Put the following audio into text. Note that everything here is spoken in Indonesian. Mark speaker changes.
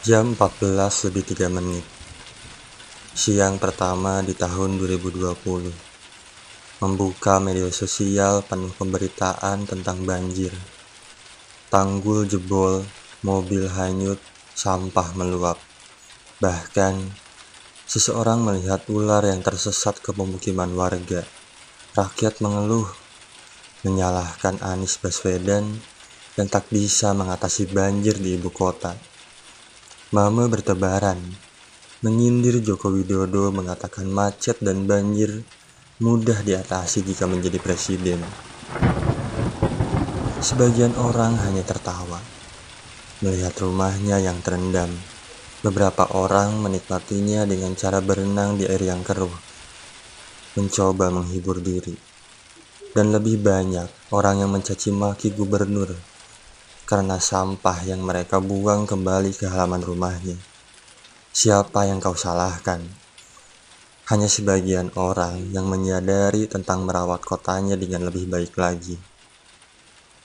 Speaker 1: Jam 14 lebih 3 menit. Siang pertama di tahun 2020. Membuka media sosial penuh pemberitaan tentang banjir. Tanggul jebol, mobil hanyut, sampah meluap. Bahkan, seseorang melihat ular yang tersesat ke pemukiman warga. Rakyat mengeluh, menyalahkan Anies Baswedan yang tak bisa mengatasi banjir di ibu kota. Mama bertebaran, menyindir Joko Widodo mengatakan macet dan banjir mudah diatasi jika menjadi presiden. Sebagian orang hanya tertawa, melihat rumahnya yang terendam. Beberapa orang menikmatinya dengan cara berenang di air yang keruh, mencoba menghibur diri. Dan lebih banyak orang yang mencaci maki gubernur karena sampah yang mereka buang kembali ke halaman rumahnya. Siapa yang kau salahkan? Hanya sebagian orang yang menyadari tentang merawat kotanya dengan lebih baik lagi.